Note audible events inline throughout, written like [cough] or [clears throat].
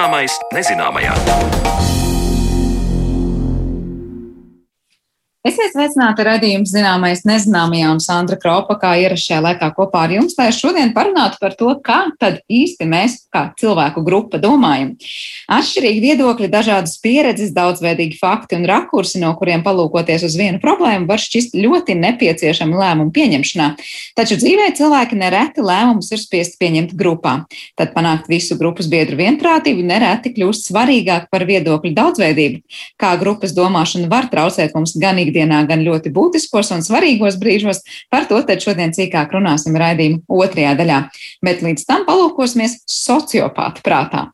Zināmais nezināmajā. Esiet sveicināti redzējums zināmais nezināmajā un Sandra Kropa, kā ierašajā laikā kopā ar jums, lai šodien parunātu par to, kā tad īsti mēs, kā cilvēku grupa, domājam. Atšķirīgi viedokļi, dažādas pieredzes, daudzveidīgi fakti un rakursi, no kuriem palūkoties uz vienu problēmu, var šķist ļoti nepieciešami lēmumu pieņemšanā. Taču dzīvē cilvēki nereti lēmumus ir spiest pieņemt grupā. Tad panākt visu grupas biedru vienprātību nereti kļūst svarīgāk par viedokļu daudzveidību. Kā grupas domāšana var traucēt mums gan ikdienā, gan ļoti būtiskos un svarīgos brīžos. Par to tad šodien cīkāk runāsim raidījuma otrajā daļā. Bet līdz tam palūkosimies sociopāta prātā.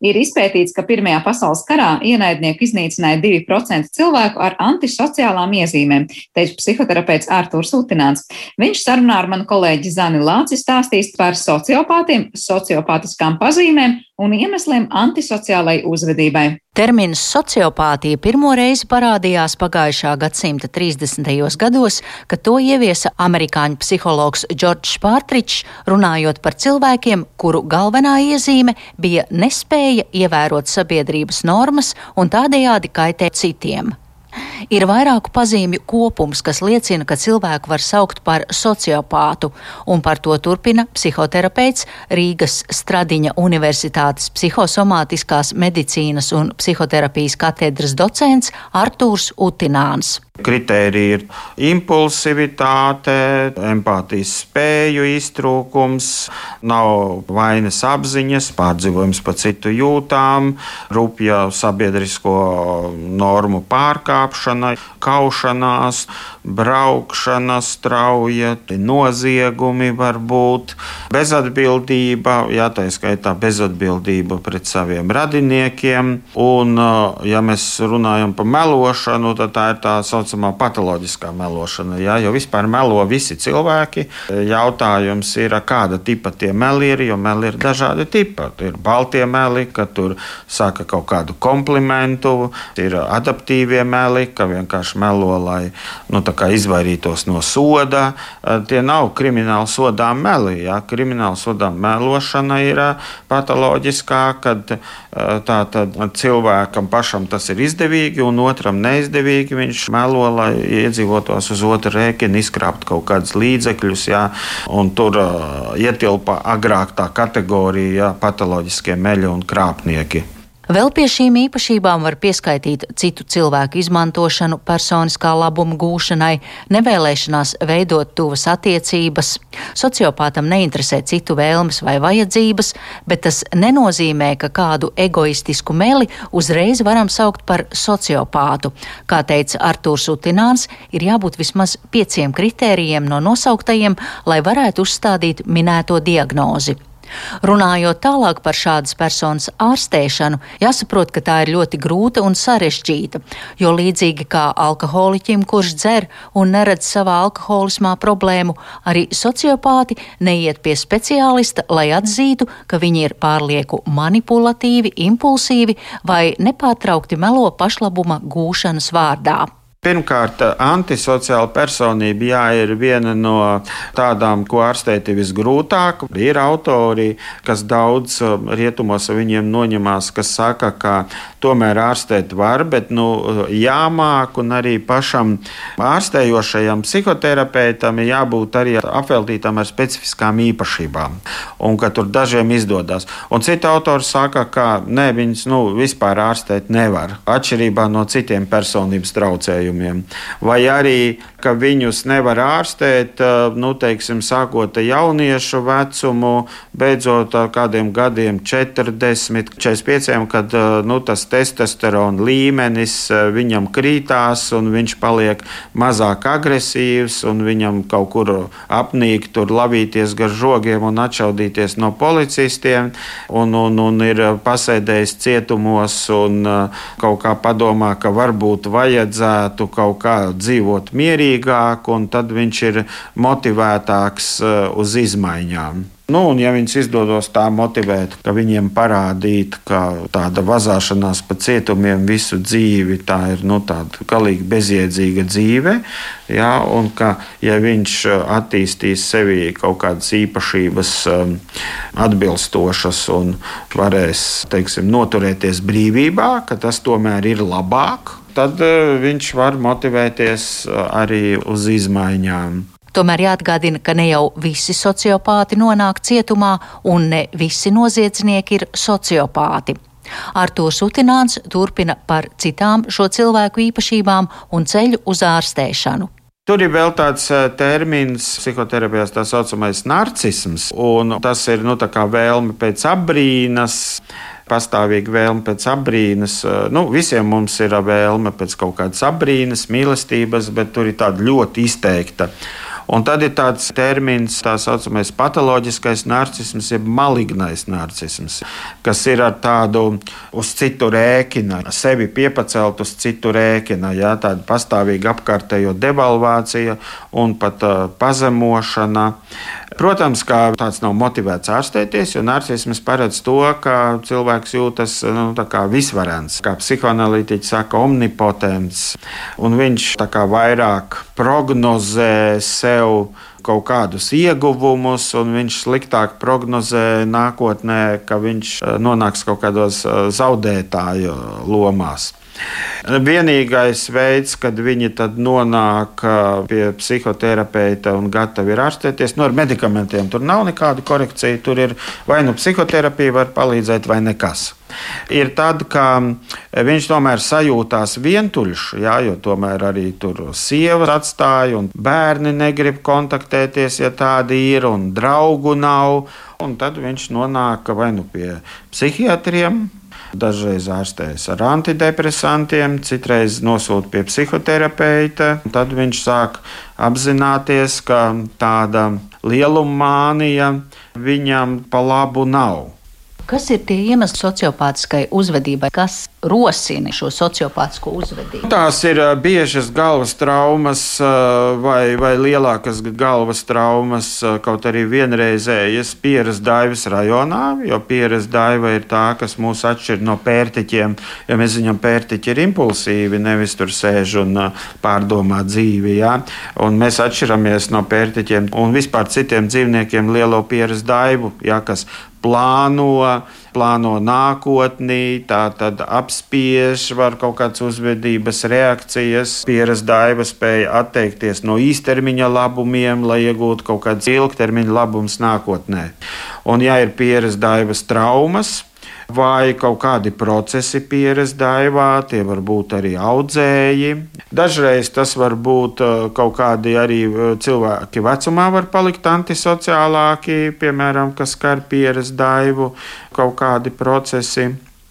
Ir izpētīts, ka Pirmajā pasaules karā ienaidnieku iznīcināja 2% cilvēku ar antisociālām iezīmēm, teica psihoterapeits Ārtūrs Utināns. Viņš sarunā ar manu kolēģi Zani Lāci stāstīs par sociopātiem, sociopātiskām pazīmēm un iemesliem antisociālai uzvedībai. Termins sociopātija pirmo reizi parādījās pagājušā gadsimta 30. gados, kad to ieviesa amerikāņu psihologs Džordžs Pārtričs, runājot par cilvēkiem, kuru galvenā iezīme bija nespēja ievērot sabiedrības normas un tādējādi kaitēt citiem. Ir vairāku pazīmju kopums, kas liecina, ka cilvēku var saukt par sociopātu, un par to turpina psihoterapeits Rīgas Stradiņa Universitātes psihosomātiskās medicīnas un psihoterapijas katedras docents Artūrs Utināns. Kritērija ir impulsivitāte, empātijas spēju iztrūkums, nav vainas apziņas, pārdzīvojums par citu jūtām, rupja sabiedrisko normu pārkāpšana, kaušanās, braukšana strauja, noziegumi var būt, bezatbildība, jā, tā skaitā bezatbildība pret saviem radiniekiem, un, ja mēs runājam par melošanu, tad tā ir tā saucamā patoloģiskā melošana, jā, jo vispār melo visi cilvēki. Jautājums ir, kāda tipa tie meli ir, jo meli ir dažādi tipi. Ir baltie meli, ka tur saka kaut kādu komplimentu, ir adaptīvie meli, ka vienkārši melo, lai nu, izvairītos no soda. Tie nav krimināli sodām meli. Jā. Krimināli sodām melošana ir patoloģiskā, kad tā tad cilvēkam pašam tas ir izdevīgi un otram neizdevīgi. Viņš melo, lai iedzīvotos uz otru rēķinu, izkrāpt kaut kādus līdzekļus. Jā, tur uh, ietilpa agrāk tā kategorija jā, patoloģiskie meļi un krāpnieki. Vēl pie šīm īpašībām var pieskaitīt citu cilvēku izmantošanu personiskā labuma gūšanai, nevēlēšanās veidot tuvas attiecības. Sociopātam neinteresē citu vēlmes vai vajadzības, bet tas nenozīmē, ka kādu egoistisku meli uzreiz varam saukt par sociopātu. Kā teica Artūrs Utināns, ir jābūt vismaz pieciem kritērijiem no nosauktajiem, lai varētu uzstādīt minēto diagnozi. Runājot tālāk par šādas personas ārstēšanu, jāsaprot, ka tā ir ļoti grūta un sarežģīta, jo līdzīgi kā alkoholiķim, kurš dzer un neredz savā alkoholismā problēmu, arī sociopāti neiet pie speciālista, lai atzītu, ka viņi ir pārlieku manipulatīvi, impulsīvi vai nepārtraukti melo pašlabuma gūšanas vārdā. Pirmkārt, antisociāla personība jā, ir viena no tādām, ko ārstēt ir visgrūtāk. Ir autori, kas daudz um, rietumos viņiem noņemās, kas saka, ka tomēr ārstēt var, bet nu, jāmāk un arī pašam ārstējošajam psihoterapeitam ir jābūt arī apveltītam ar specifiskām īpašībām, un ka tur dažiem izdodas. Un citi autori saka, ka ne, viņus nu, vispār ārstēt nevar, atšķirībā no citiem personības traucējumiem jautājumiem. Vai arī, ka viņus nevar ārstēt, nu, teiksim, sākot ar jauniešu vecumu, beidzot ar kādiem gadiem 40, 45, kad nu, tas testosterona līmenis viņam krītās un viņš paliek mazāk agresīvs un viņam kaut kur apnīk tur lavīties gar žogiem un atšaudīties no policistiem un, un, un ir pasēdējis cietumos un kaut kā padomā, ka varbūt vajadzētu varētu kaut kā dzīvot mierīgāk, un tad viņš ir motivētāks uh, uz izmaiņām. Nu, un, ja viņus izdodas tā motivēt, ka viņiem parādīt, ka tāda vazāšanās pa cietumiem visu dzīvi tā ir nu, tāda galīgi bezjēdzīga dzīve, ja, un ka, ja viņš uh, attīstīs sevī kaut kādas īpašības um, atbilstošas un varēs teiksim, noturēties brīvībā, ka tas tomēr ir labāk, tad uh, viņš var motivēties arī uz izmaiņām. Tomēr jāatgādina, ka ne jau visi sociopāti nonāk cietumā, un ne visi noziedznieki ir sociopāti. Artūrs Utināns turpina par citām šo cilvēku īpašībām un ceļu uz ārstēšanu. Tur ir vēl tāds eh, termins, psihoterapijā tā saucamais narcisms, un tas ir nu, vēlme pēc apbrīnas. Pastāvīga vēlme pēc apbrīnas. Eh, nu, visiem mums ir vēlme pēc kaut kādas apbrīnas, mīlestības, bet tur ir tāda ļoti izteikta Un tad ir tāds termins, tā saucamais patoloģiskais narcisms, jeb malignais narcisms, kas ir ar tādu uz citu rēķina, sevi piepacelt uz citu rēķina, jā, tāda pastāvīga apkārtējo devalvācija un pat uh, pazemošana. Protams, ka tāds nav motivēts ārstēties, jo narcisms paredz to, ka cilvēks jūtas nu, visvarants, kā psihoanalītiķis saka, omnipotents, un viņš vairāk prognozē sev kaut kādus ieguvumus, un viņš sliktāk prognozē nākotnē, ka viņš eh, nonāks kaut kādos eh, zaudētāju lomās. Vienīgais veids, kad viņi nonāk pie psihoterapeita un gatavi ir ārstēties, nu, ar medikamentiem tur nav nekāda korekcija. Tur ir vai nu psihoterapija var palīdzēt, vai nekas. Ir tad, ka viņš tomēr sajūtās vientuļš, jā, jo tomēr arī tur sieva atstāja, un bērni negrib kontaktēties, ja tādi ir, un draugu nav. Un tad viņš nonāk vai nu pie psihiatriem, Dažreiz ārstējas ar antidepresantiem, citreiz nosūta pie psihoterapeita. Tad viņš sāk apzināties, ka tāda lieluma mānija viņam pa labu nav. Kas ir tie iemesli sociopātiskai uzvedībai, kas rosina šo sociopātisko uzvedību? Tās ir biežas galvas traumas vai, vai lielākas galvas traumas, kaut arī vienreizējas pieras daivas rajonā, jo pieras daiva ir tā, kas mūs atšķir no pērtiķiem. Ja mēs zinām, pērtiķi ir impulsīvi, nevis tur sēž un pārdomā dzīvi. Ja? Un mēs atšķiramies no pērtiķiem un vispār citiem dzīvniekiem lielo pieras daivu, ja? kas plāno, plāno nākotnī, tā tad apspiež, var kaut kādas uzvedības reakcijas, pieras daiva spēja atteikties no īstermiņa labumiem, lai iegūtu kaut kādas ilgtermiņa labumus nākotnē. Un, ja ir pieras daivas traumas, vai kaut kādi procesi pieres daivā, tie var būt arī audzēji. Dažreiz tas var būt uh, kaut kādi arī uh, cilvēki vecumā var palikt antisociālāki, piemēram, kas skar pieres daivu, kaut kādi procesi.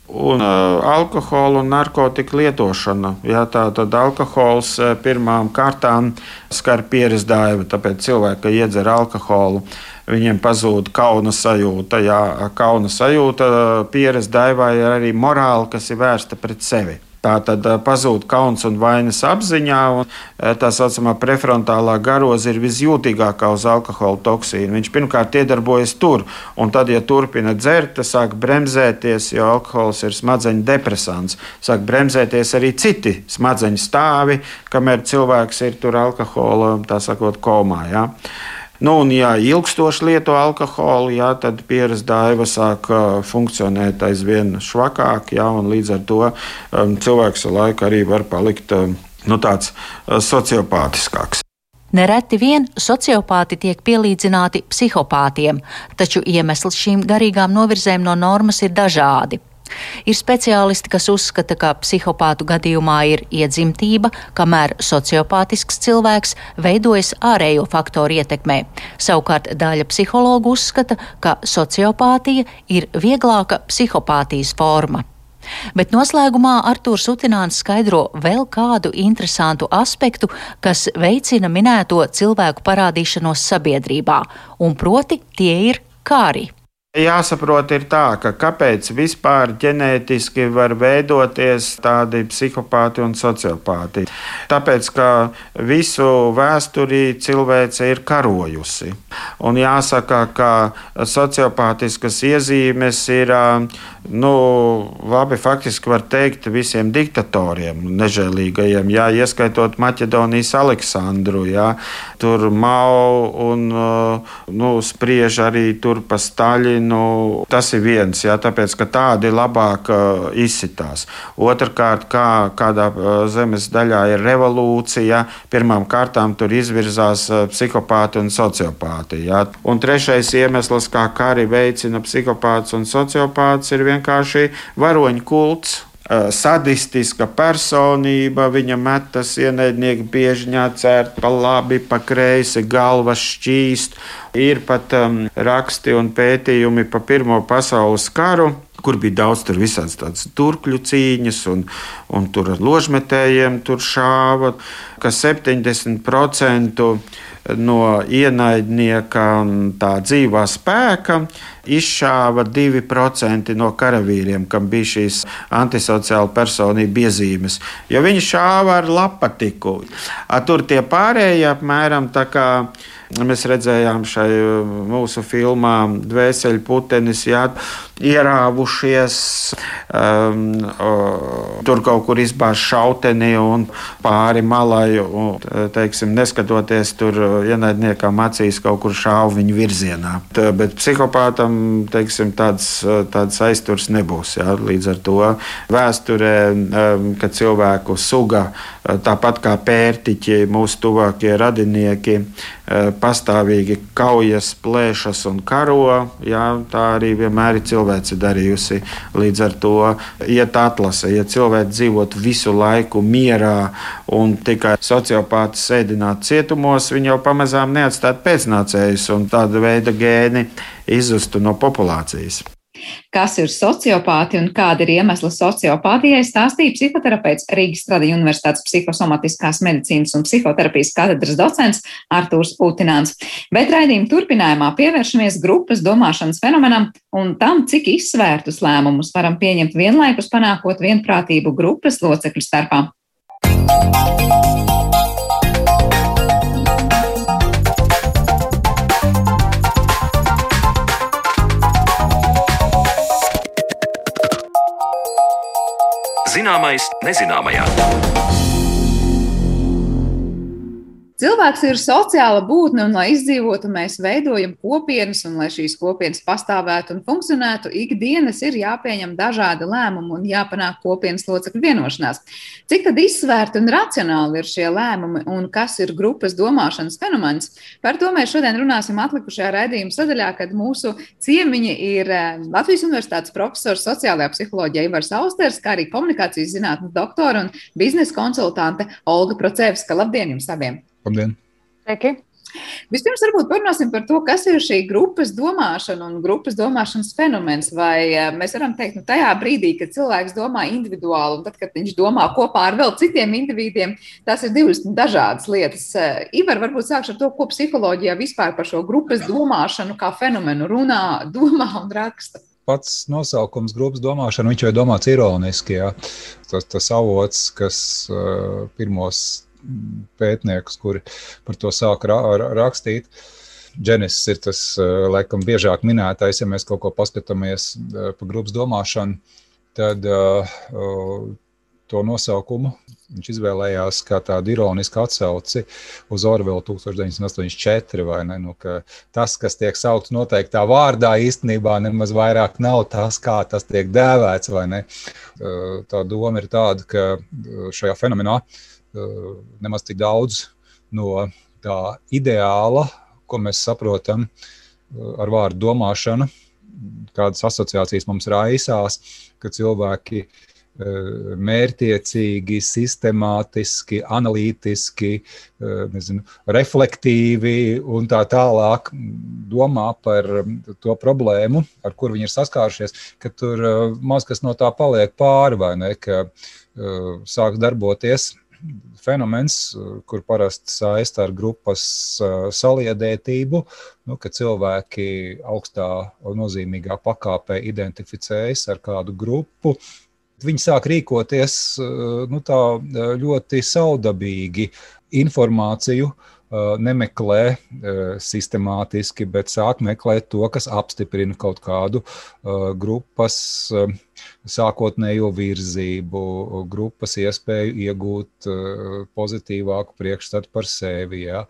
Un uh, alkohola un narkotika lietošana. Jā, tā tad alkohols pirmām kārtām skar pieres daivu, tāpēc cilvēki iedzer alkoholu viņiem pazūd kauna sajūta. Jā, kauna sajūta pieredze daivā ir arī morāla, kas ir vērsta pret sevi. Tā tad pazūd kauns un vainas apziņā, un tā saucamā prefrontālā garoza ir visjūtīgākā uz alkohola toksīnu. Viņš pirmkārt iedarbojas tur, un tad, ja turpina dzert, tas sāk bremzēties, jo alkohols ir smadzeņu depresants. Sāk bremzēties arī citi smadzeņu stāvi, kamēr cilvēks ir tur alkohola, tā sakot, komā. Ja? Nu, un, ja ilgstoši lieto alkoholu, jā, tad pieras daiva sāk uh, funkcionēt aizvien švakāk, jā, un līdz ar to um, cilvēks ar laiku arī var palikt um, nu, tāds uh, sociopātiskāks. Nereti vien sociopāti tiek pielīdzināti psihopātiem, taču iemesls šīm garīgām novirzēm no normas ir dažādi. Ir speciālisti, kas uzskata, ka psihopātu gadījumā ir iedzimtība, kamēr sociopātisks cilvēks veidojas ārējo faktoru ietekmē. Savukārt daļa psihologu uzskata, ka sociopātija ir vieglāka psihopātijas forma. Bet noslēgumā Artūrs Utināns skaidro vēl kādu interesantu aspektu, kas veicina minēto cilvēku parādīšanos sabiedrībā, un proti tie ir kāri. Jāsaprot, ir tā, ka kāpēc vispār ģenētiski var veidoties tādi psihopāti un sociopāti. Tāpēc, ka visu vēsturī cilvēce ir karojusi. Un jāsaka, ka sociopātiskas iezīmes ir, nu, labi, faktiski var teikt visiem diktatoriem, nežēlīgajiem, jā, ieskaitot Maķedonijas Aleksandru, jā, tur Mao un, nu, spriež arī tur pa Staļinu nu, tas ir viens, jā, tāpēc ka tādi labāk izsitās. Otrakārt, kā kādā zemes daļā ir revolūcija, pirmām kārtām tur izvirzās psihopāti un sociopāti. Jā. Un trešais iemesls, kā kari veicina psihopāts un sociopāts, ir vienkārši varoņu kults sadistiska personība, viņa metas ienaidnieki bieži ņēcērt pa labi, pa kreisi, galvas šķīst. Ir pat um, raksti un pētījumi pa Pirmo pasaules karu kur bija daudz tur visādas tādas turkļu cīņas, un, un tur ar ložmetējiem tur šāva, ka 70% no ienaidnieka tā dzīvā spēka izšāva 2% no karavīriem, kam bija šīs antisociāla personība iezīmes. Jo viņi šāva ar lapatiku. Tur tie pārējie apmēram tā kā Mēs redzējām šai uh, mūsu filmā Dvēseli putenis, jā, ierāvušies, um, uh, tur kaut kur izbāž šauteni un pāri malai, un, teiksim, neskatoties tur ienaidniekam acīs kaut kur šāvu viņu virzienā. Tā, bet psihopātam, teiksim, tāds, tāds aizturs nebūs. Jā, līdz ar to vēsturē, um, kad cilvēku suga, tāpat kā pērtiķi, mūsu tuvākie radinieki, uh, pastāvīgi kaujas, plēšas un karo. Jā, tā arī vienmēr ir cilvēce darījusi. Līdz ar to iet atlase, ja cilvēks dzīvot visu laiku mierā un tikai sociopāti sēdināt cietumos, viņi jau pamazām neatstātu pēcnācējus un tāda veida gēni izzustu no populācijas. Kas ir sociopāti un kāda ir iemesla sociopātijai, stāstīja psihoterapeits Rīgas Stradiņu Universitātes psihosomatiskās medicīnas un psihoterapijas katedras docents Artūrs Putināns. Bet raidījuma turpinājumā pievēršamies grupas domāšanas fenomenam un tam, cik izsvērtus lēmumus varam pieņemt vienlaikus panākot vienprātību grupas locekļu starpā. Zināmais nezināmajā. Cilvēks ir sociāla būtne, un, lai izdzīvotu, mēs veidojam kopienas, un, lai šīs kopienas pastāvētu un funkcionētu, ikdienas ir jāpieņem dažādi lēmumi un jāpanāk kopienas locekļu vienošanās. Cik tad izsvērti un racionāli ir šie lēmumi, un kas ir grupas domāšanas fenomens? Par to mēs šodien runāsim atlikušajā raidījuma sadaļā, kad mūsu ciemiņi ir eh, Latvijas Universitātes profesors sociālajā psiholoģijā Ivars Austers, kā arī komunikācijas zinātnes doktora un biznesa konsultante Olga Procevska. Labdien jums abiem! Labdien! Sveiki! Vispirms varbūt parunāsim par to, kas ir šī grupas domāšana un grupas domāšanas fenomens. Vai eh, mēs varam teikt, ka nu, tajā brīdī, kad cilvēks domā individuāli un tad, kad viņš domā kopā ar vēl citiem individiem, tas ir divas dažādas lietas. Eh, Ivar, varbūt sākšu ar to, ko psiholoģijā vispār par šo grupas domāšanu kā fenomenu runā, [laughs] domā un raksta pats nosaukums grupas domāšana, viņš jau ir domāts ironiski. Ja? Tas, tas avots, kas uh, pirmos pētniekus, kuri par to sāk ra rakstīt. Genesis ir tas, eh, laikam, biežāk minētais, ja mēs kaut ko paskatāmies eh, par grupas domāšanu, tad uh, to nosaukumu viņš izvēlējās kā tādu ironisku atsauci uz Orvelu 1984. Ne, nu, tas, kas tiek saukts noteiktā vārdā, īstenībā nemaz vairāk nav tas, kā tas tiek dēvēts. Tā doma ir tāda, ka šajā fenomenā nemaz tik daudz no tā ideāla, ko mēs saprotam eh, ar vārdu domāšana, kādas asociācijas mums raisās, ka cilvēki eh, mērķiecīgi, sistemātiski, analītiski, nezinu, reflektīvi un tā tālāk domā par to problēmu, ar kuru viņi ir saskārušies, ka tur maz kas no tā paliek pāri vai ne, ka sāks darboties fenomens, kur parasti saista ar grupas saliedētību, nu, ka cilvēki augstā nozīmīgā pakāpē identificējas ar kādu grupu. Viņi sāk rīkoties nu, tā, ļoti saudabīgi informāciju nemeklē sistemātiski, bet sāk meklēt to, kas apstiprina kaut kādu grupas sākotnējo virzību, grupas iespēju iegūt pozitīvāku priekšstatu par sevi. Ja.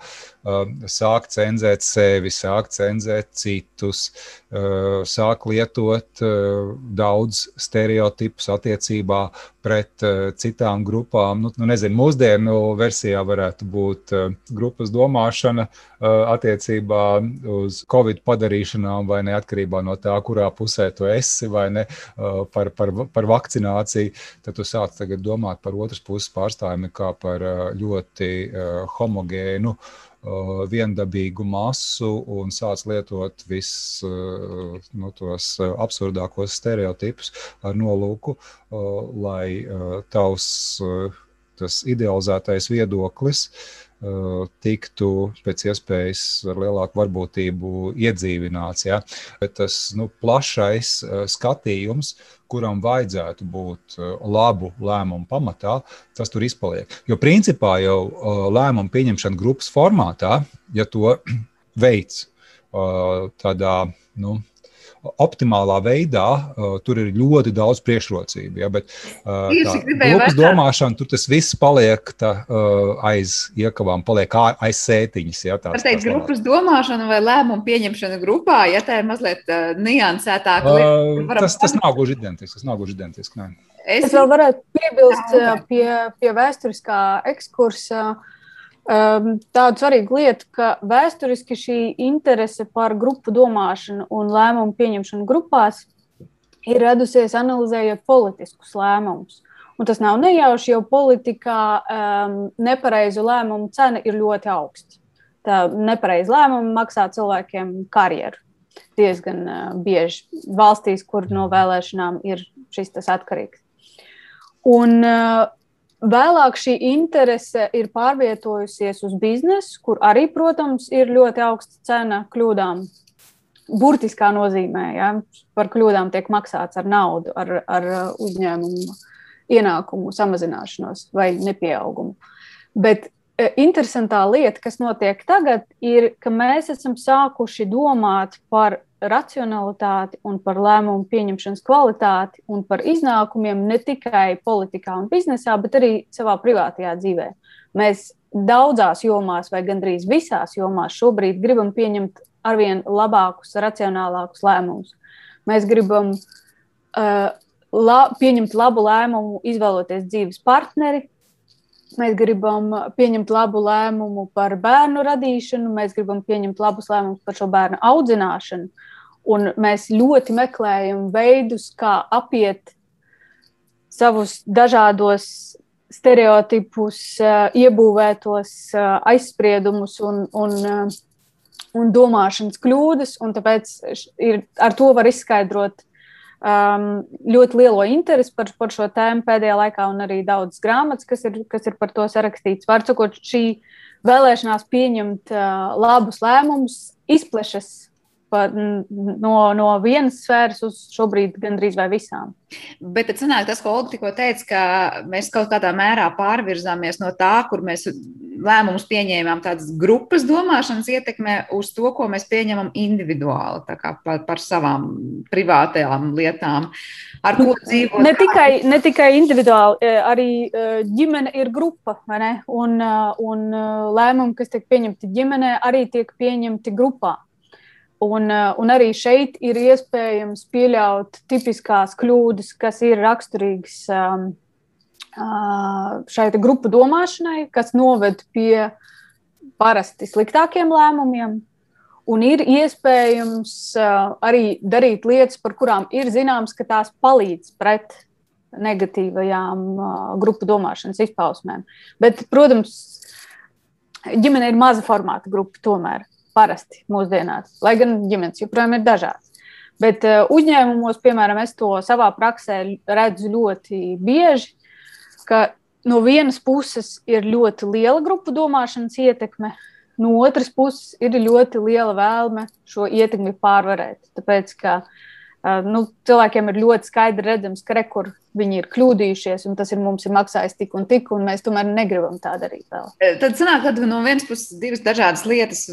Sāk cenzēt sevi, sāk cenzēt citus, sāk lietot daudz stereotipus attiecībā pret citām grupām. Nu, nu nezinu, mūsdienu versijā varētu būt grupas domāšana attiecībā uz Covid padarīšanām vai neatkarībā no tā, kurā pusē tu esi vai ne par, par, par vakcināciju, tad tu sāc domāt par otras puses pārstāvjiem kā par ļoti homogēnu viendabīgu masu un sāc lietot visus nu, tos absurdākos stereotipus ar nolūku, lai tavs tas idealizētais viedoklis tiktu pēc iespējas ar lielāku varbūtību iedzīvināts. Ja? Bet tas nu, plašais skatījums, kuram vajadzētu būt labu lēmumu pamatā, tas tur izpaliek. Jo principā jau lēmumu pieņemšana grupas formātā, ja to [clears throat] veids tādā nu, optimālā veidā, uh, tur ir ļoti daudz priekšrocību. Ja, bet uh, tā grupas domāšana, tur tas viss paliek tā, uh, aiz iekavām, paliek aiz sētiņas. Ja, tās, teikt, tās grupas domāšana vai lēmumu pieņemšana grupā, ja tā ir mazliet uh, niansētāka. Uh, tas, tas nav gluži identisks. Tas nav gluži identisks. Es, es vēl varētu piebilst ah, okay. pie, pie vēsturiskā ekskursa. Uh, um, tādu svarīgu lietu, ka vēsturiski šī interese par grupu domāšanu un lēmumu pieņemšanu grupās ir radusies analizējot politiskus lēmumus. Un tas nav nejauši, jo politikā um, nepareizu lēmumu cena ir ļoti augsta. Tā nepareiza lēmuma maksā cilvēkiem karjeru diezgan uh, bieži valstīs, kur no vēlēšanām ir šis atkarīgs. Un, uh, Vēlāk šī interese ir pārvietojusies uz biznesu, kur arī, protams, ir ļoti augsta cena kļūdām. Burtiskā nozīmē, ja par kļūdām tiek maksāts ar naudu, ar, ar uzņēmumu ienākumu samazināšanos vai nepieaugumu. Bet interesantā lieta, kas notiek tagad, ir, ka mēs esam sākuši domāt par racionalitāti un par lēmumu pieņemšanas kvalitāti un par iznākumiem ne tikai politikā un biznesā, bet arī savā privātajā dzīvē. Mēs daudzās jomās, vai gandrīz visās jomās, šobrīd gribam pieņemt arvien labākus, racionālākus lēmumus. Mēs gribam uh, la, pieņemt labu lēmumu, izvēloties dzīves partneri, Mēs gribam pieņemt labu lēmumu par bērnu radīšanu, mēs gribam pieņemt labus lēmumus par šo bērnu audzināšanu. Un mēs ļoti meklējam veidus, kā apiet savus dažādos stereotipus, iebūvētos aizspriedumus un, un, un domāšanas kļūdas. Un tāpēc ir, ar to var izskaidrot um, ļoti lielo interesi par, par šo tēmu pēdējā laikā, un arī daudz grāmatas, kas ir, kas ir par to sarakstīts. Var sakot, šī vēlēšanās pieņemt uh, labus lēmumus izplešas par, no, no vienas sfēras uz šobrīd gandrīz vai visām. Bet tad sanāk tas, ko Olga tikko teica, ka mēs kaut kādā mērā pārvirzāmies no tā, kur mēs lēmumus pieņēmām tādas grupas domāšanas ietekmē uz to, ko mēs pieņemam individuāli, par, par savām privātajām lietām. Ar ko dzīvot? Ne tikai, ne tikai individuāli, e, arī e, ģimene ir grupa, un, e, un lēmumi, kas tiek pieņemti ģimenē, arī tiek pieņemti grupā. Un, eh, un arī šeit ir iespējams pieļaut tipiskās kļūdas, kas ir raksturīgas um, šai grupu domāšanai, kas noved pie parasti sliktākiem lēmumiem. Un ir iespējams uh, arī darīt lietas, par kurām ir zināms, ka tās palīdz pret negatīvajām grupu domāšanas izpausmēm. Bet, protams, ģimene ir maza formāta grupa tomēr parasti mūsdienās, lai gan ģimenes joprojām ir dažādas. Bet uh, uzņēmumos, piemēram, es to savā praksē redzu ļoti bieži, ka no vienas puses ir ļoti liela grupu domāšanas ietekme, no otras puses ir ļoti liela vēlme šo ietekmi pārvarēt. Tāpēc, ka uh, nu, cilvēkiem ir ļoti skaidri redzams, ka rekur viņi ir kļūdījušies, un tas ir mums ir maksājis tik un tik, un mēs tomēr negribam tā darīt vēl. Tad sanāk, ka no vienas puses divas dažādas lietas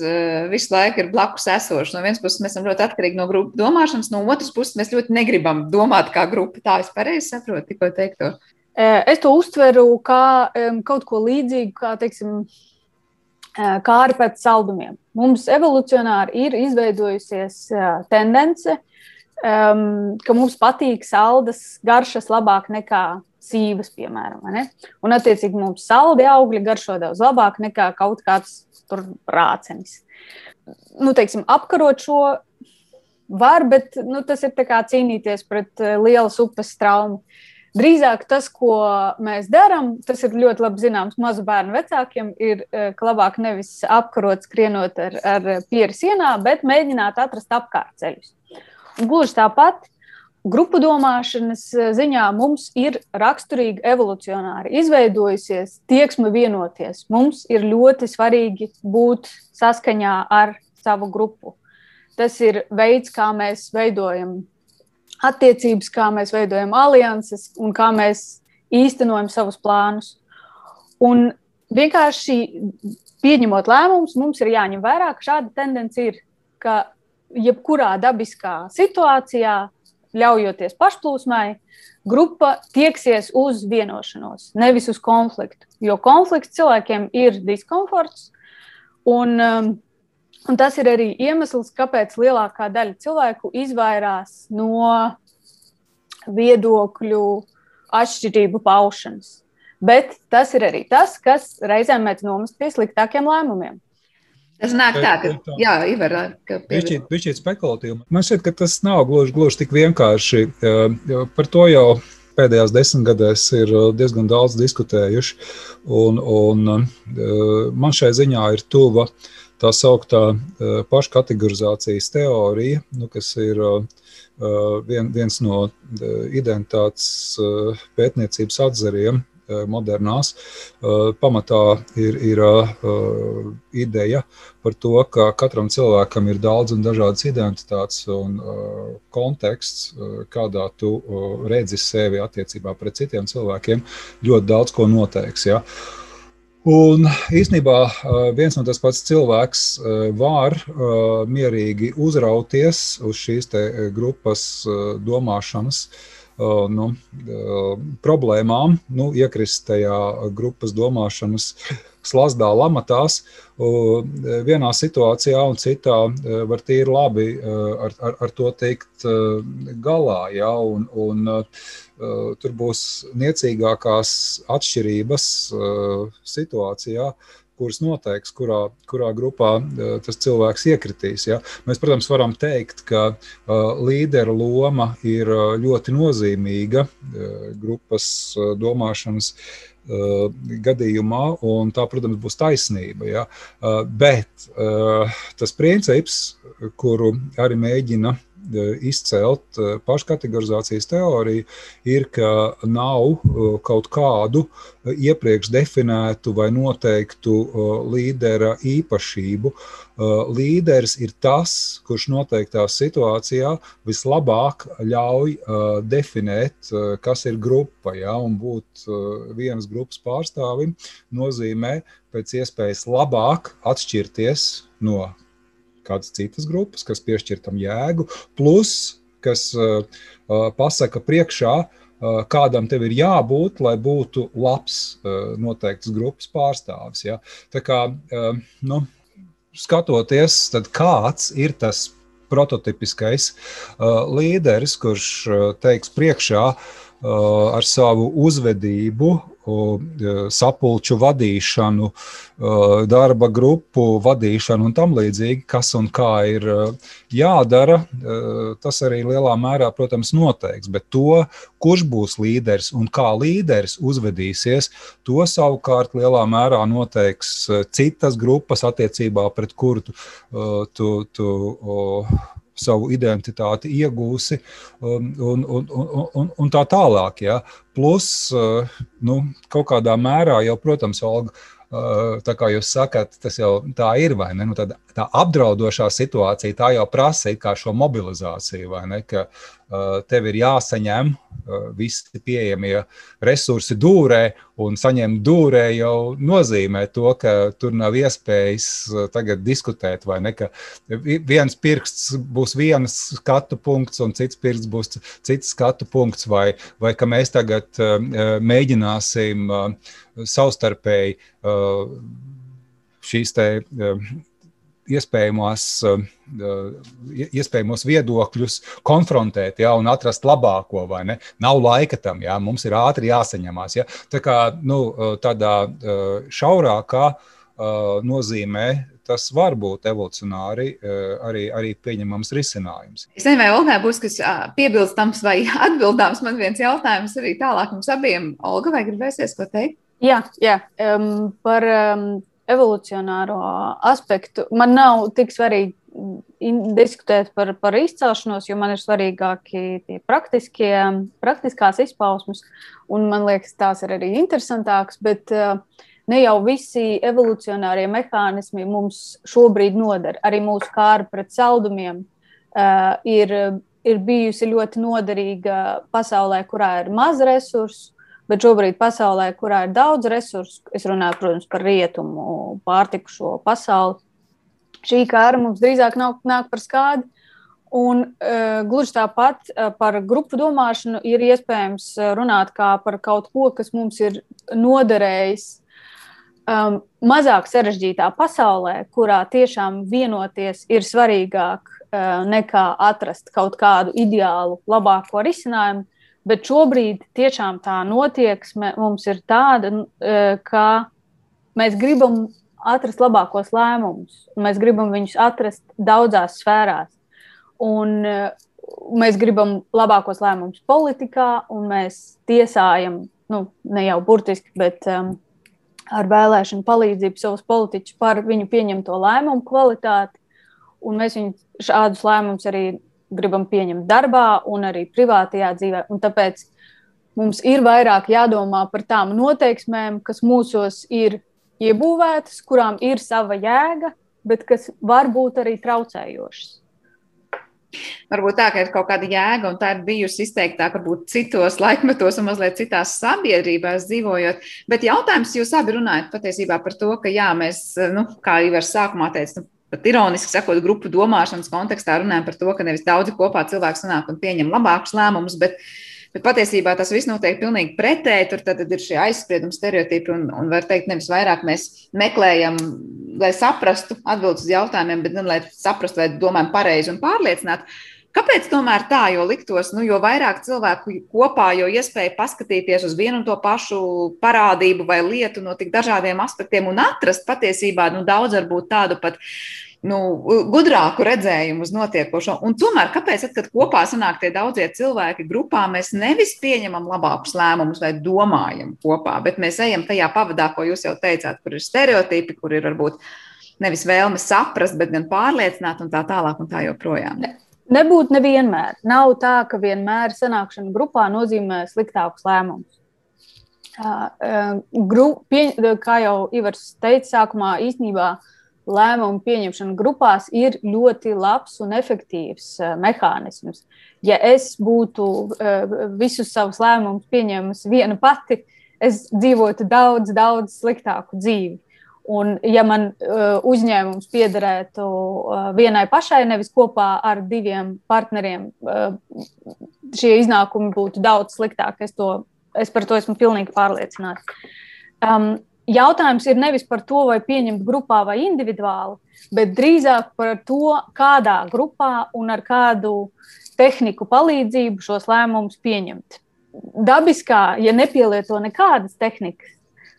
visu laiku ir blakus esošas. No vienas puses mēs esam ļoti atkarīgi no grupu domāšanas, no otras puses mēs ļoti negribam domāt kā grupa. Tā es pareizi saprotu, tikko teikto. Es to uztveru kā kaut ko līdzīgu, kā, teiksim, kā arī pēc saldumiem. Mums evolucionāri ir izveidojusies uh, tendence, um, ka mums patīk saldas garšas labāk nekā sīvas, piemēram. Un, attiecīgi, mums saldi augļi garšo daudz labāk nekā kaut kāds rācenis. Nu, teiksim, apkarot šo var, bet nu, tas ir cīnīties pret lielas upes traumu. Drīzāk tas, ko mēs darām, tas ir ļoti labi zināms mazu bērnu vecākiem, ir, e, ka labāk nevis apkarot, skrienot ar, ar pieri sienā, bet mēģināt atrast apkārtceļus. Gluži tāpat grupu domāšanas ziņā mums ir raksturīgi evolucionāri izveidojusies tieksme vienoties. Mums ir ļoti svarīgi būt saskaņā ar savu grupu. Tas ir veids, kā mēs veidojam attiecības, kā mēs veidojam alianses un kā mēs īstenojam savus plānus. Un vienkārši pieņemot lēmumus, mums ir jāņem vērā, ka šāda tendence ir, ka jebkurā dabiskā situācijā, ļaujoties pašplūsmai, grupa tieksies uz vienošanos, nevis uz konfliktu. Jo konflikts cilvēkiem ir diskomforts. Un, um, Un tas ir arī iemesls, kāpēc lielākā daļa cilvēku izvairās no viedokļu atšķirību paušanas. Bet tas ir arī tas, kas reizēm mēdz nomest pie sliktākiem lēmumiem. Tas nāk tā, ka, jā, Ivar, ka piešķiet, piešķiet spekulatīvi. Man šķiet, ka tas nav gluži, gluži tik vienkārši. Par to jau pēdējās desmitgadēs ir diezgan daudz diskutējuši. Un, un man šai ziņā ir tuva tā sauktā eh, paškategorizācijas teorija, nu, kas ir eh, vien, viens no eh, identitātes pētniecības atzariem modernās. Pamatā ir, ir ideja par to, ka katram cilvēkam ir daudz un dažādas identitātes un konteksts, kādā tu redzi sevi attiecībā pret citiem cilvēkiem, ļoti daudz ko noteiks. Ja? Uh, Un īsnībā viens un tas pats cilvēks var mierīgi uzrauties uz šīs grupas domāšanas nu, problēmām, nu, iekrist tajā grupas domāšanas slazdā, lamatās, vienā situācijā un citā var tīri labi ar, ar, ar to tikt galā. Ja, un, un, tur būs niecīgākās atšķirības situācijā, kuras noteiks, kurā, kurā grupā tas cilvēks iekritīs. Ja? Mēs, protams, varam teikt, ka līdera loma ir ļoti nozīmīga grupas domāšanas gadījumā, un tā, protams, būs taisnība. Ja? Bet tas princips, kuru arī mēģina izcelt eh, paškategorizācijas teoriju, ir, ka nav eh, kaut kādu eh, iepriekš definētu vai noteiktu līdera īpašību. Līderis ir tas, kurš noteiktā situācijā vislabāk ļauj definēt, kas ir grupa. Ja, un būt vienas grupas pārstāvim nozīmē pēc iespējas labāk atšķirties no kādas citas grupas, kas piešķir tam jēgu, plus kas uh, pasaka priekšā, uh, kādam tev ir jābūt, lai būtu labs uh, noteikts grupas pārstāvis. Ja? Tā kā, nu, skatoties, kāds ir tas prototipiskais līderis, kurš teiks priekšā ar savu uzvedību sapulču vadīšanu, darba grupu vadīšanu un tam līdzīgi, kas un kā ir jādara, tas arī lielā mērā, protams, noteiks. Bet to, kurš būs līderis un kā līderis uzvedīsies, to savukārt lielā mērā noteiks citas grupas attiecībā pret kuru tu, tu, tu savu identitāti iegūsi un, un, un, un, un tā tālāk. Ja. Plus, nu, kaut kādā mērā jau, protams, Olga, tā kā jūs sakat, tas jau tā ir? Nu, tā apdraudošā situācija tā jau prasa šo mobilizāciju, ne? Ka tev ir jāsaņem visi pieejamie resursi dūrē, un saņemt dūrē jau nozīmē to, ka tur nav iespējas tagad diskutēt, vai ne? Ka viens pirksts būs viens skatu punkts, un cits pirksts būs cits skatu punkts, vai, vai ka mēs tagad mēģināsim savstarpēji šīs te iespējamos, iespējamos viedokļus konfrontēt ja, un atrast labāko. Nav laika tam, ja, mums ir ātri jāsaņemās. Ja. Tā kā nu, tādā šaurākā nozīmē tas var būt evolucionāri arī, arī pieņemams risinājums. Es nezinu, vai Olgai būs kas piebilstams vai [laughs] atbildāms. Man viens jautājums arī tālāk mums abiem. Olga, vai gribēsies ko teikt? Jā, jā. Um, par um, evolucionāro aspektu man nav tik svarīgi diskutēt par, par izcelšanos, jo man ir svarīgākie tie praktiskie, praktiskās izpausmes, un man liekas, tās ir arī interesantākas. Bet uh, ne jau visi evolucionārie mehānismi mums šobrīd noder. Arī mūsu kāra pret saldumiem uh, ir, ir bijusi ļoti noderīga pasaulē, kurā ir maz resursu Bet šobrīd pasaulē, kurā ir daudz resursu, es runāju, protams, par rietumu, pārtiku šo pasauli, šī kara mums drīzāk nav, nāk par skādi. Un, uh, gluži tāpat uh, par grupu domāšanu ir iespējams runāt kā par kaut ko, kas mums ir noderējis um, mazāk sarežģītā pasaulē, kurā tiešām vienoties ir svarīgāk uh, nekā atrast kaut kādu ideālu, labāko risinājumu. Bet šobrīd tiešām tā notieksme mums ir tāda, e, ka mēs gribam atrast labākos lēmumus, mēs gribam viņus atrast daudzās sfērās. Un, e, mēs gribam labākos lēmumus politikā, un mēs tiesājam, nu, ne jau burtiski, bet um, ar vēlēšanu palīdzību savus politiķus par viņu pieņemto lēmumu kvalitāti. Un mēs viņu šādus lēmumus arī gribam pieņemt darbā un arī privātajā dzīvē. Un tāpēc mums ir vairāk jādomā par tām noteiksmēm, kas mūsos ir iebūvētas, kurām ir sava jēga, bet kas var būt arī traucējošas. Varbūt tā, ka ir kaut kāda jēga, un tā ir bijusi izteiktāk, varbūt citos laikmetos un mazliet citās sabiedrībās dzīvojot. Bet jautājums, jūs abi runājat patiesībā par to, ka jā, mēs, nu, kā jau ar sākumā teicu, nu, pat ironiski sakot, grupu domāšanas kontekstā runājam par to, ka nevis daudzi kopā cilvēki sanāk un pieņem labākus lēmumus, bet, bet patiesībā tas viss notiek pilnīgi pretēji. Tur tad ir šie aizspriedumi, stereotipi un, un var teikt, nevis vairāk mēs meklējam, lai saprastu atbildus uz jautājumiem, bet gan lai saprastu, vai domājam pareizi un pārliecināti. Kāpēc tomēr tā? Jo liktos, nu, jo vairāk cilvēku kopā, jo iespēja paskatīties uz vienu un to pašu parādību vai lietu no tik dažādiem aspektiem un atrast patiesībā nu, daudz varbūt tādu pat nu, gudrāku redzējumu uz notiekošo. Un tomēr, kāpēc, kad kopā sanāk tie daudzie cilvēki grupā, mēs nevis pieņemam labākus lēmumus vai domājam kopā, bet mēs ejam tajā pavadā, ko jūs jau teicāt, kur ir stereotipi, kur ir varbūt nevis vēlme saprast, bet gan pārliecināt un tā tālāk un tā joprojām. Nebūtu nevienmēr. Nav tā, ka vienmēr sanākšana grupā nozīmē sliktākus lēmumus. Gru, pie, kā jau Ivars teica, sākumā īstenībā lēmumu pieņemšana grupās ir ļoti labs un efektīvs mehānisms. Ja es būtu visus savus lēmumus pieņēmusi viena pati, es dzīvotu daudz, daudz sliktāku dzīvi. Un, ja man uh, uzņēmums piederētu uh, vienai pašai, nevis kopā ar diviem partneriem, uh, šie iznākumi būtu daudz sliktāki. Es, to, es par to esmu pilnīgi pārliecināts. Um, jautājums ir nevis par to, vai pieņemt grupā vai individuāli, bet drīzāk par to, kādā grupā un ar kādu tehniku palīdzību šos lēmumus pieņemt. Dabiskā, ja nepielieto nekādas tehnikas,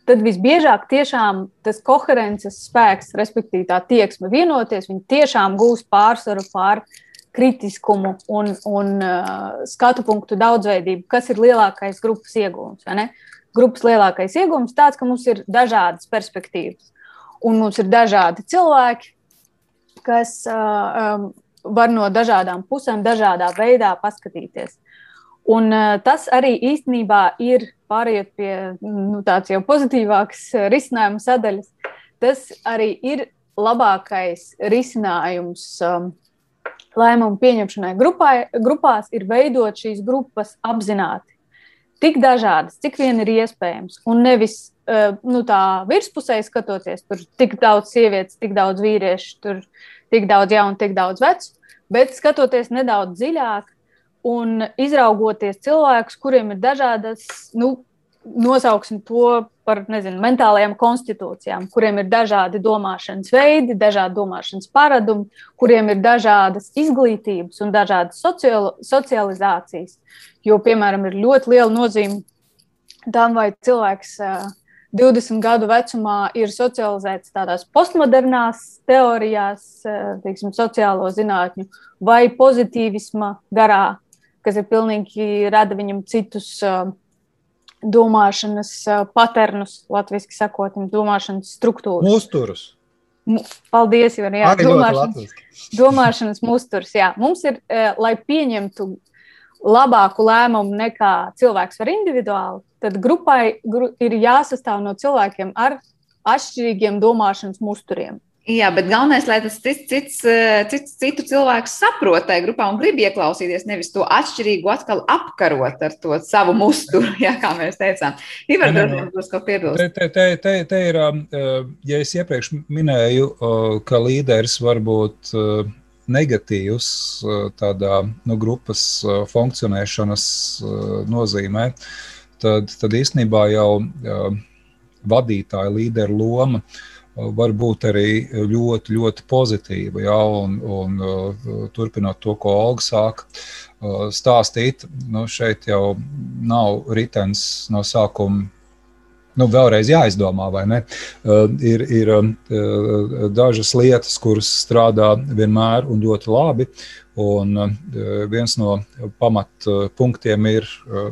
tad visbiežāk tiešām tas koherences spēks, respektīvi tā tieksme vienoties, viņi tiešām gūs pārsvaru pār kritiskumu un, un uh, skatu punktu daudzveidību, kas ir lielākais grupas iegūms. Grupas lielākais iegūms ir tāds, ka mums ir dažādas perspektīvas, un mums ir dažādi cilvēki, kas uh, um, var no dažādām pusēm, dažādā veidā paskatīties. Un tas arī īstenībā ir pārējot pie nu, tādas jau pozitīvākas risinājuma sadaļas. Tas arī ir labākais risinājums um, lēmumu pieņemšanai grupā, grupās, ir veidot šīs grupas apzināti. Tik dažādas, cik vien ir iespējams, un nevis uh, nu, tā virspusē skatoties, tur tik daudz sievietes, tik daudz vīriešu, tur tik daudz jaunu, tik daudz vecu, bet skatoties nedaudz dziļāk un izraugoties cilvēkus, kuriem ir dažādas, nu, nosauksim to par nezinu, mentālajām konstitūcijām, kuriem ir dažādi domāšanas veidi, dažādi domāšanas paradumi, kuriem ir dažādas izglītības un dažādas socializācijas. Jo, piemēram, ir ļoti liela nozīme tam, vai cilvēks 20 gadu vecumā ir socializēts tādās postmodernās teorijās, teiksim, sociālo zinātņu vai pozitīvisma garā, kas ir pilnīgi rada viņam citus domāšanas paternus, latviešu sakot, domāšanas struktūras. Musturus. Paldies, Ivan, jā, domāšanas, [laughs] domāšanas musturs. Jā. Mums ir, lai pieņemtu labāku lēmumu nekā cilvēks var individuāli, tad grupai gru, ir jāsastāv no cilvēkiem ar atšķirīgiem domāšanas musturiem. Jā, bet galvenais, lai tas cits, cits, eh, cits citu cilvēku saprot tajā grupā un grib ieklausīties, nevis to atšķirīgu atkal apkarot ar to savu musturu, [laughs] jā, kā mēs teicām. Ivar, varbūt būs ko piebilst. Te, te, te, te ir, um, uh, ja es iepriekš minēju, uh, ka līderis var būt uh, negatīvs tādā nu, grupas funkcionēšanas nozīmē, tad, tad īstenībā jau vadītāja līderu loma uh, var būt arī ļoti, ļoti pozitīva. Ja, un, un, uh, turpinot to, ko Olga sāka uh, stāstīt, nu, šeit jau nav ritenis no sākuma. Nu, vēlreiz jāizdomā, vai ne? Uh, ir ir uh, dažas lietas, kuras strādā vienmēr un ļoti labi, Un viens no pamatpunktiem ir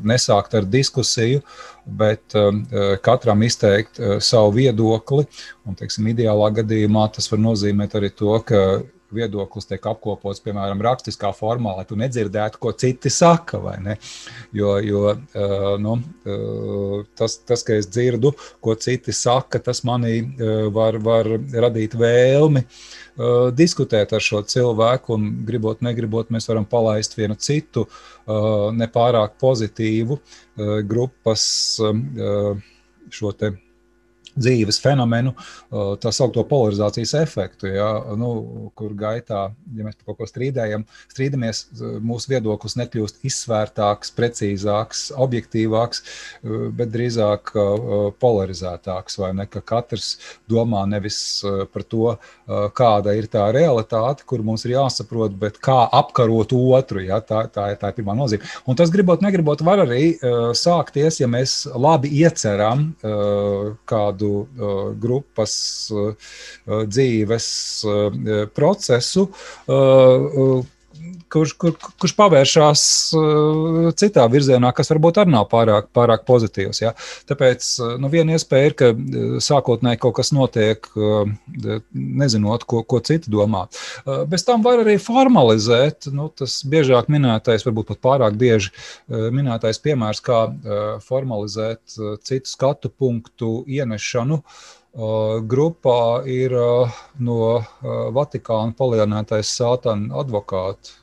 nesākt ar diskusiju, bet katram izteikt savu viedokli. Un, teiksim, ideālā gadījumā tas var nozīmēt arī to, ka viedoklis tiek apkopots, piemēram, rakstiskā formā, lai tu nedzirdētu, ko citi saka. Jo, jo nu, tas, tas, ka es dzirdu, ko citi saka, tas manī var, var radīt vēlmi diskutēt ar šo cilvēku, un gribot, negribot, mēs varam palaist vienu citu nepārāk pozitīvu grupas šo te dzīves fenomenu, tā saucamo polarizācijas efektu, ja, nu, kur gaitā, ja mēs par kaut ko strīdējam, strīdamies, mūsu viedoklis nekļūst izsvērtāks, precīzāks, objektīvāks, bet drīzāk polarizētāks. Ne, ka katrs domā nevis par to, kāda ir tā realitāte, kur mums ir jāsaprot, bet kā apkarot otru. Ja, tā, tā, tā ir pirmā nozīme. Un tas, gribot, negribot, var arī sākties, ja mēs labi ieceram kādu kādu uh, grupas dzīves procesu, kurš, kur, kurš pavēršās uh, citā virzienā, kas varbūt arī nav pārāk, pārāk pozitīvs. Ja? Tāpēc nu, viena iespēja ir, ka sākotnēji kaut kas notiek, uh, nezinot, ko, ko citi domā. Uh, bez tam var arī formalizēt, nu, tas biežāk minētais, varbūt pat pārāk bieži minētais piemērs, kā formalizēt citu skatu punktu ienešanu. Uh, Grupā ir no Vatikāna palielinātais sātana advokāts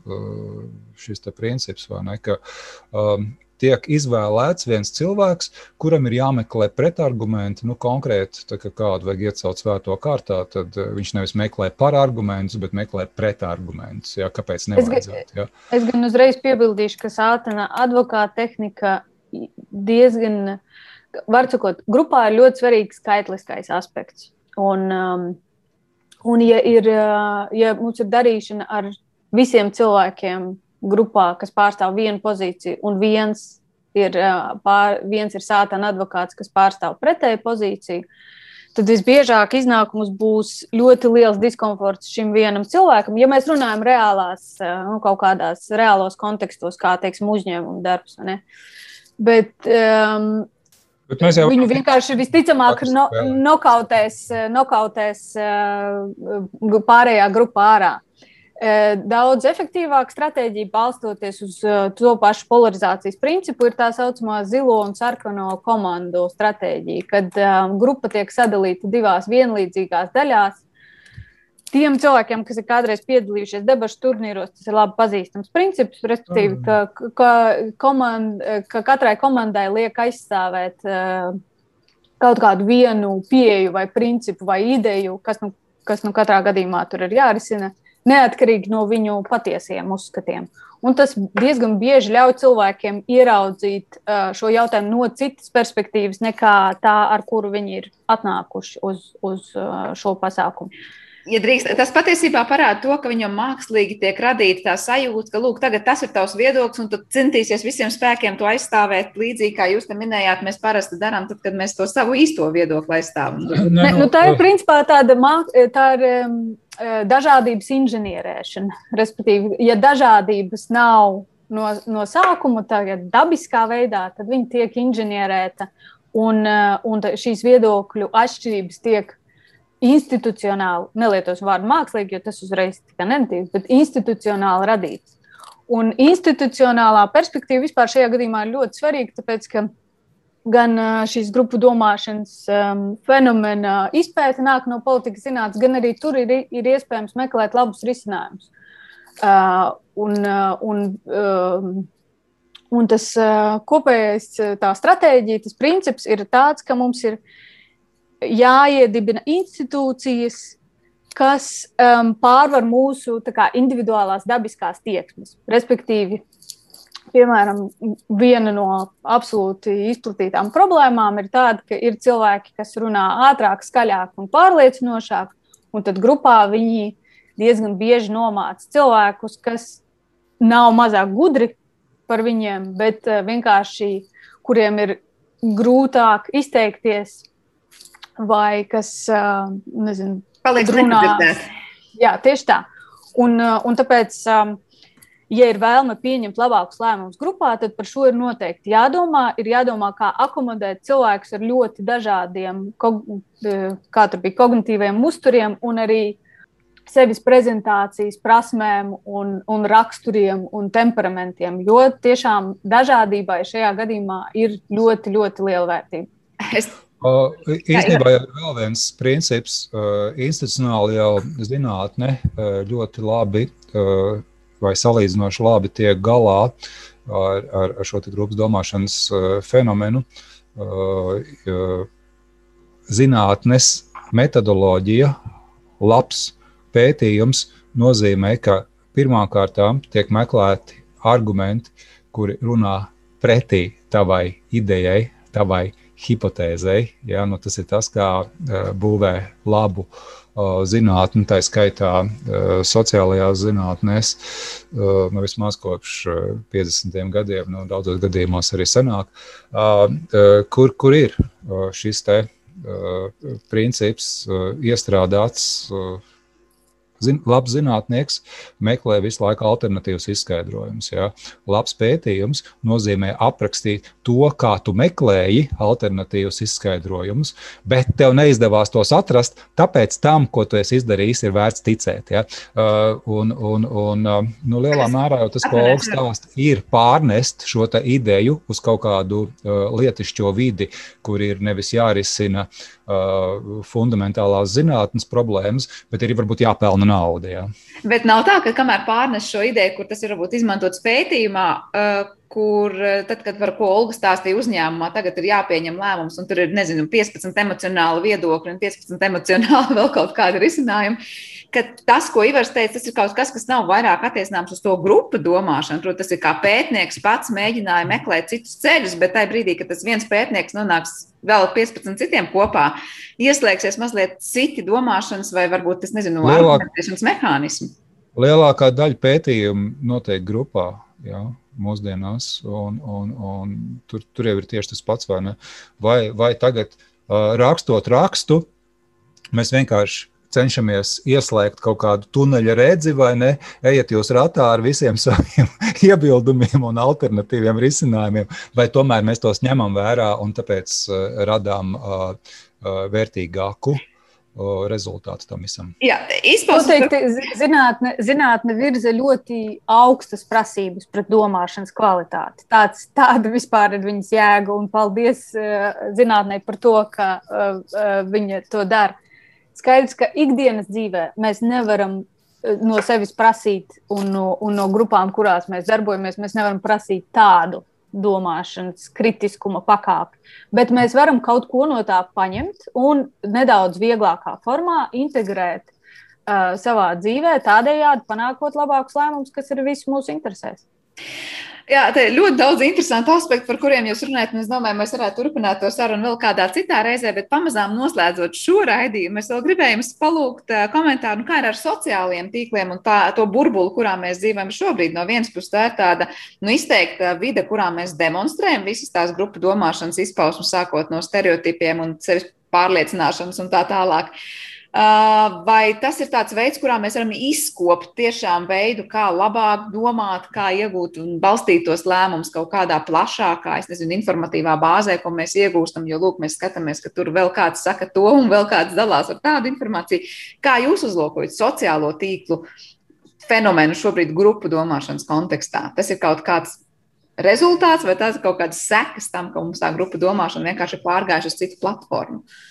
šis princips, ne, ka tiek izvēlēts viens cilvēks, kuram ir jāmeklē pretargumenti. Nu, konkrēti, tā, kādu vajag iecelt svēto kārtā, tad viņš nevis meklē parargumentus, bet meklē pretargumentus. Jā, kāpēc nevajadzētu? Jā. Es gan uzreiz piebildīšu, ka sātana advokāta tehnika diezgan var sakot, grupā ir ļoti svarīgs skaitliskais aspekts. Un, um, un ja, ir, uh, ja mums ir darīšana ar visiem cilvēkiem grupā, kas pārstāv vienu pozīciju, un viens ir, uh, pār, viens ir sātana advokāts, kas pārstāv pretēju pozīciju, tad visbiežāk iznākums būs ļoti liels diskomforts šim vienam cilvēkam. Ja mēs runājam reālās, uh, nu, kaut kādās reālos kontekstos, kā teiksim, uzņēmuma darbs. Bet um, Jau... Viņu vienkārši visticamāk no, nokautēs, nokautēs pārējā grupā ārā. daudz efektīvāka stratēģija, balstoties uz to pašu polarizācijas principu, ir tā saucamā zilo un sarkano komandu stratēģija, kad grupa tiek sadalīta divās vienlīdzīgās daļās. Tiem cilvēkiem, kas ir kādreiz piedalījušies debašu turnīros, tas ir labi pazīstams princips. Respektīvi, ka, ka, komand, ka katrai komandai liek aizstāvēt uh, kaut kādu vienu pieeju, vai principu, vai ideju, kas nu, kas nu katrā gadījumā tur ir jārisina neatkarīgi no viņu patiesiem uzskatiem. Un tas diezgan bieži ļauj cilvēkiem ieraudzīt uh, šo jautājumu no citas perspektīvas, nekā tā, ar kuru viņi ir atnākuši uz, uz uh, šo pasākumu. Ja drīkst, tas patiesībā parāda to, ka viņam mākslīgi tiek radīta tā sajūta, ka lūk, tas ir tavs viedoklis, un tu centīsies visiem spēkiem to aizstāvēt. Līdzīgi kā jūs te minējāt, mēs parasti darām, tad, kad mēs to savu īsto viedokli aizstāvam. Ne, nu, tā ir principā tāda tā ir, um, dažādības inženierēšana. Respektīvi, ja dažādības nav no, no sākuma dabiskā veidā, tad viņi tiek inženierēta, un, un šīs viedokļu atšķirības tiek institucionāli, nelietosim vārdu mākslīgi, jo tas uzreiz tika negatīvs, bet institucionāli radīts. Un institucionālā perspektīva vispār šajā gadījumā ir ļoti svarīga, tāpēc ka gan šīs grupu domāšanas um, fenomena izpēta nāk no politikas zinātnes, gan arī tur ir, ir iespējams meklēt labus risinājumus. Uh, un, uh, un, uh, un tas uh, kopējais, tā stratēģija, tas princips ir tāds, ka mums ir uh, jāiedibina institūcijas, kas um, pārvar mūsu kā, individuālās dabiskās tieksmes. Respektīvi, piemēram, viena no absolūti izplatītām problēmām ir tāda, ka ir cilvēki, kas runā ātrāk, skaļāk un pārliecinošāk, un tad grupā viņi diezgan bieži nomāca cilvēkus, kas nav mazāk gudri par viņiem, bet uh, vienkārši kuriem ir grūtāk izteikties vai kas, nezinu, paliek runā. Jā, tieši tā. Un, un tāpēc, ja ir vēlme pieņemt labākus lēmumus grupā, tad par šo ir noteikti jādomā. Ir jādomā, kā akomodēt cilvēkus ar ļoti dažādiem, kā tur bija, kognitīviem uzturiem un arī sevis prezentācijas prasmēm, un, un raksturiem un temperamentiem. Jo tiešām dažādībai šajā gadījumā ir ļoti, ļoti liela vērtība. Es Uh, īstenībā ir vēl viens princips. Uh, institucionāli jau zinātne uh, ļoti labi uh, vai salīdzinoši labi tiek galā ar, ar, ar šo grupas domāšanas uh, fenomenu. Uh, zinātnes metodoloģija, labs pētījums nozīmē, ka pirmkārt tiek meklēti argumenti, kuri runā pretī tavai idejai, tavai hipotēzei. Ja? Nu, tas ir tas, kā uh, būvē labu uh, zinātni, tā skaitā uh, sociālajās zinātnēs, nu, vismaz kopš uh, 50 gadiem, nu, daudzos gadījumos arī senāk, kur, kur ir šis te, princips iestrādāts. Zin, labs zinātnieks meklē visu laiku alternatīvas izskaidrojumus. Ja? Labs pētījums nozīmē aprakstīt to, kā tu meklēji alternatīvas izskaidrojumus, bet tev neizdevās tos atrast, tāpēc tam, ko tu esi izdarījis, ir vērts ticēt. Ja? Uh, un, un, un, uh, nu, lielā mērā jau tas, ko Olga stāsta, ir pārnest šo ideju uz kaut kādu uh, lietišķo vidi, kur ir nevis jārisina uh, fundamentālās zinātnes problēmas, bet arī varbūt jāpelna nauda. Jā. Bet nav tā, ka kamēr pārnes šo ideju, kur tas ir varbūt izmantots pētījumā, uh, kur uh, tad, kad par ko Olga stāstīja uzņēmumā, tagad ir jāpieņem lēmums, un tur ir, nezinu, 15 emocionāli viedokļi un 15 emocionāli [laughs] vēl kaut kādi risinājumi ka tas, ko Ivars teica, tas ir kaut kas, kas nav vairāk attiecināms uz to grupu domāšanu. Protams, tas ir kā pētnieks pats mēģināja meklēt citus ceļus, bet tajā brīdī, kad tas viens pētnieks nonāks vēl 15 citiem kopā, ieslēgsies mazliet citi domāšanas vai varbūt tas, nezinu, argumentēšanas mehānismi. Lielākā daļa pētījumu notiek grupā. Jā mūsdienās, un, un, un tur, tur jau ir tieši tas pats, vai ne? Vai, vai tagad, uh, rakstot rakstu, mēs vienkārši cenšamies ieslēgt kaut kādu tuneļa redzi, vai ne? Ejiet jūs ratā ar visiem [laughs] saviem iebildumiem un alternatīviem risinājumiem, vai tomēr mēs tos ņemam vērā un tāpēc uh, radām uh, uh, vērtīgāku rezultātu tam visam. Jā. Noteikti zinātne, zinātne virza ļoti augstas prasības pret domāšanas kvalitāti. Tāds, tāda vispār ir viņas jēga, un paldies uh, zinātnē par to, ka uh, uh, viņa to dara. Skaidrs, ka ikdienas dzīvē mēs nevaram no sevis prasīt, un no, un no grupām, kurās mēs darbojamies, mēs nevaram prasīt tādu domāšanas kritiskuma pakāpi. Bet mēs varam kaut ko no tā paņemt un nedaudz vieglākā formā integrēt uh, savā dzīvē, tādējādi panākot labākus lēmumus, kas ir visu mūsu interesēs. Jā, te ir ļoti daudz interesantu aspektu, par kuriem jūs runājat. Es domāju, mēs varētu turpināt to sarunu vēl kādā citā reizē, bet pamazām noslēdzot šo raidījumu, es vēl gribēju jums palūgt komentāru, nu, kā ir ar sociālajiem tīkliem un tā, to burbuli, kurā mēs dzīvojam šobrīd. No vienas puses, tā ir tāda nu, izteikta vide, kurā mēs demonstrējam visas tās grupu domāšanas izpausmes, sākot no stereotipiem un sevis pārliecināšanas un tā tālāk. Uh, vai tas ir tāds veids, kurā mēs varam izkopt tiešām veidu, kā labāk domāt, kā iegūt un balstīt tos lēmumus kaut kādā plašākā, es nezinu, informatīvā bāzē, ko mēs iegūstam, jo, lūk, mēs skatāmies, ka tur vēl kāds saka to un vēl kāds dalās ar tādu informāciju. Kā jūs uzlūkojat sociālo tīklu fenomenu šobrīd grupu domāšanas kontekstā? Tas ir kaut kāds rezultāts vai tas ir kaut kādas sekas tam, ka mums tā grupu domāšana vienkārši ir pārgājuši uz citu platformu? Uh,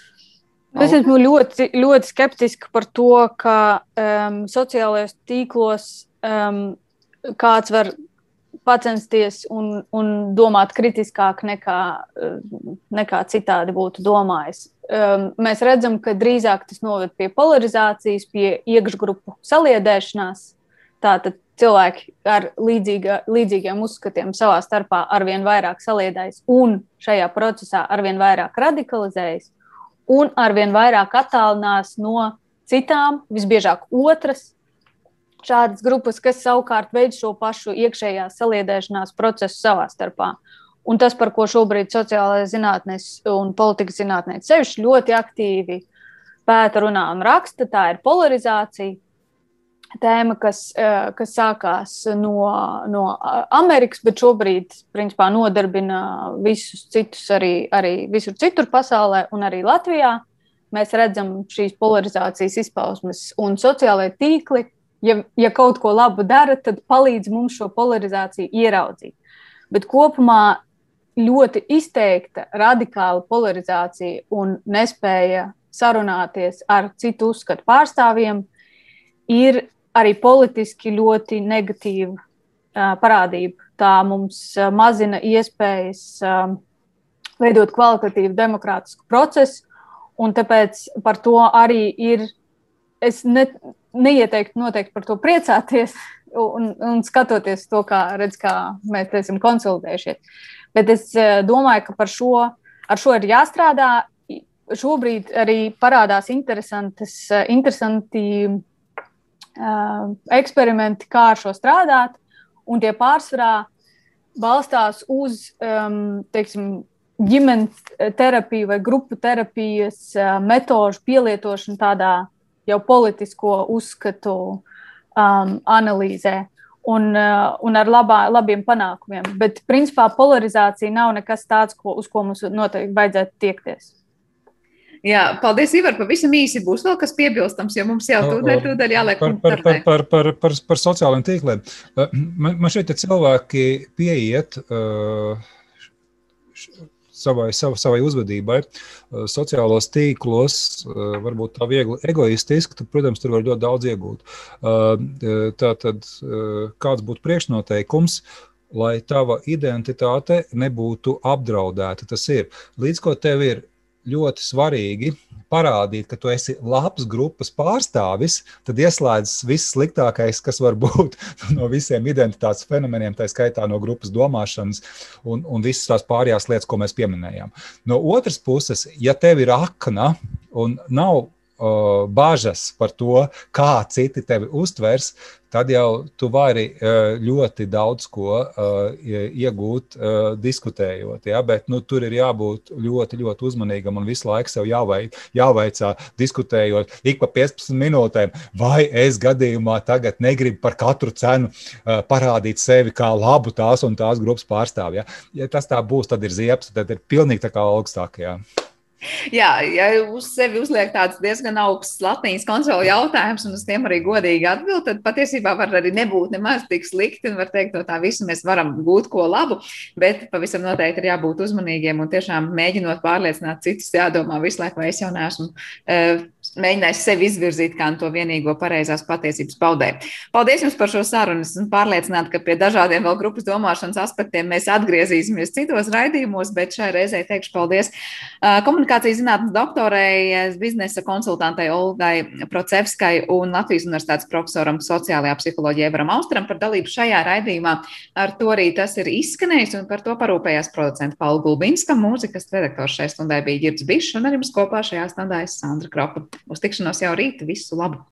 Es esmu ļoti, ļoti skeptiska par to, ka um, sociālajos tīklos um, kāds var pacensties un, un domāt kritiskāk nekā, nekā citādi būtu domājis. Um, mēs redzam, ka drīzāk tas noved pie polarizācijas, pie iekšgrupu saliedēšanās. Tātad cilvēki ar līdzīga, līdzīgiem uzskatiem savā starpā arvien vairāk saliedējas un šajā procesā arvien vairāk radikalizējas un arvien vairāk attālinās no citām, visbiežāk otras šādas grupas, kas savukārt veids šo pašu iekšējā saliedēšanās procesu savā starpā. Un tas, par ko šobrīd sociālajā zinātnē un politikas zinātnē sevišķi ļoti aktīvi pēta, runā un raksta, tā ir polarizācija tēma, kas, eh, kas sākās no, no Amerikas, bet šobrīd principā, nodarbina visus citus arī, arī visur citur pasaulē un arī Latvijā. Mēs redzam šīs polarizācijas izpausmes un sociālai tīkli. Ja, ja kaut ko labu dara, tad palīdz mums šo polarizāciju ieraudzīt. Bet kopumā ļoti izteikta radikāla polarizācija un nespēja sarunāties ar citu uzskatu pārstāvjiem ir arī politiski ļoti negatīva uh, parādība. Tā mums uh, mazina iespējas uh, veidot kvalitatīvu demokrātisku procesu, un tāpēc par to arī ir. Es ne, neieteiktu noteikti par to priecāties [laughs] un, un skatoties to, kā, redz, kā mēs esam konsolidējušies. Bet es domāju, ka par šo, ar šo ir jāstrādā. Šobrīd arī parādās interesanti uh, eksperimenti, kā ar šo strādāt, un tie pārsvarā balstās uz um, teiksim, ģimenes terapiju vai grupu terapijas metožu pielietošanu tādā jau politisko uzskatu um, analīzē. Un, uh, un ar labā, labiem panākumiem. Bet, principā, polarizācija nav nekas tāds, ko, uz ko mums noteikti vajadzētu tiekties. Jā, paldies, Ivar. Pavisam īsi būs vēl kas piebilstams, jo mums jau tūdaļ, tūdaļ jāliek par, par, par, par, par, par, par sociālajiem tīkliem. Man, man šeit cilvēki pieiet uh, savai, savai, savai uzvedībai. Uh, sociālos tīklos varbūt tā viegli egoistiski, tad, protams, tur var ļoti daudz iegūt. Uh, tā tad kāds būtu priekšnoteikums? Lai tava identitāte nebūtu apdraudēta. Tas ir līdz ko tev ir ļoti svarīgi parādīt, ka tu esi labs grupas pārstāvis, tad ieslēdzas viss sliktākais, kas var būt [laughs] no visiem identitātes fenomeniem, tā skaitā no grupas domāšanas un, un visas tās pārējās lietas, ko mēs pieminējām. No otras puses, ja tev ir akna un nav uh, bažas par to, kā citi tevi uztvers, tad jau tu vari uh, ļoti daudz ko uh, iegūt, uh, diskutējot. Ja? Bet nu, tur ir jābūt ļoti, ļoti uzmanīgam un visu laiku sev jāveic, jāveicā, diskutējot ik pa 15 minūtēm, vai es gadījumā tagad negribu par katru cenu parādīt sevi kā labu tās un tās grupas pārstāvju. Ja? ja tas tā būs, tad ir ziepes, tad ir pilnīgi tā kā augstākajā. Jā, ja uz sevi uzliek tāds diezgan augsts latīs kontrola jautājums, un uz tiem arī godīgi atbild, tad patiesībā var arī nebūt nemaz tik slikti, un var teikt, no tā visa mēs varam gūt ko labu, bet pavisam noteikti ir jābūt uzmanīgiem un tiešām mēģinot pārliecināt citus, jādomā visu laiku, vai es jau neesmu uh, mēģinājis sevi izvirzīt kā to vienīgo pareizās patiesības paudē. Paldies jums par šo sarunu. Esmu pārliecināta, ka pie dažādiem vēl grupas domāšanas aspektiem mēs atgriezīsimies citos raidījumos, bet šai reizē teikšu paldies komunikācijas zinātnes doktorei, biznesa konsultantei Olgai Procevskai un Latvijas universitātes profesoram sociālajā psiholoģijā Evaram Austram par dalību šajā raidījumā. Ar to arī tas ir izskanējis un par to parūpējās producenta Paula Gulbinska. Mūzikas redaktors šai stundai bija Girds Bišs un arī mums kopā šajā stundā ir Sandra Kropa. Uz tikšanos jau rīt. Visu labu!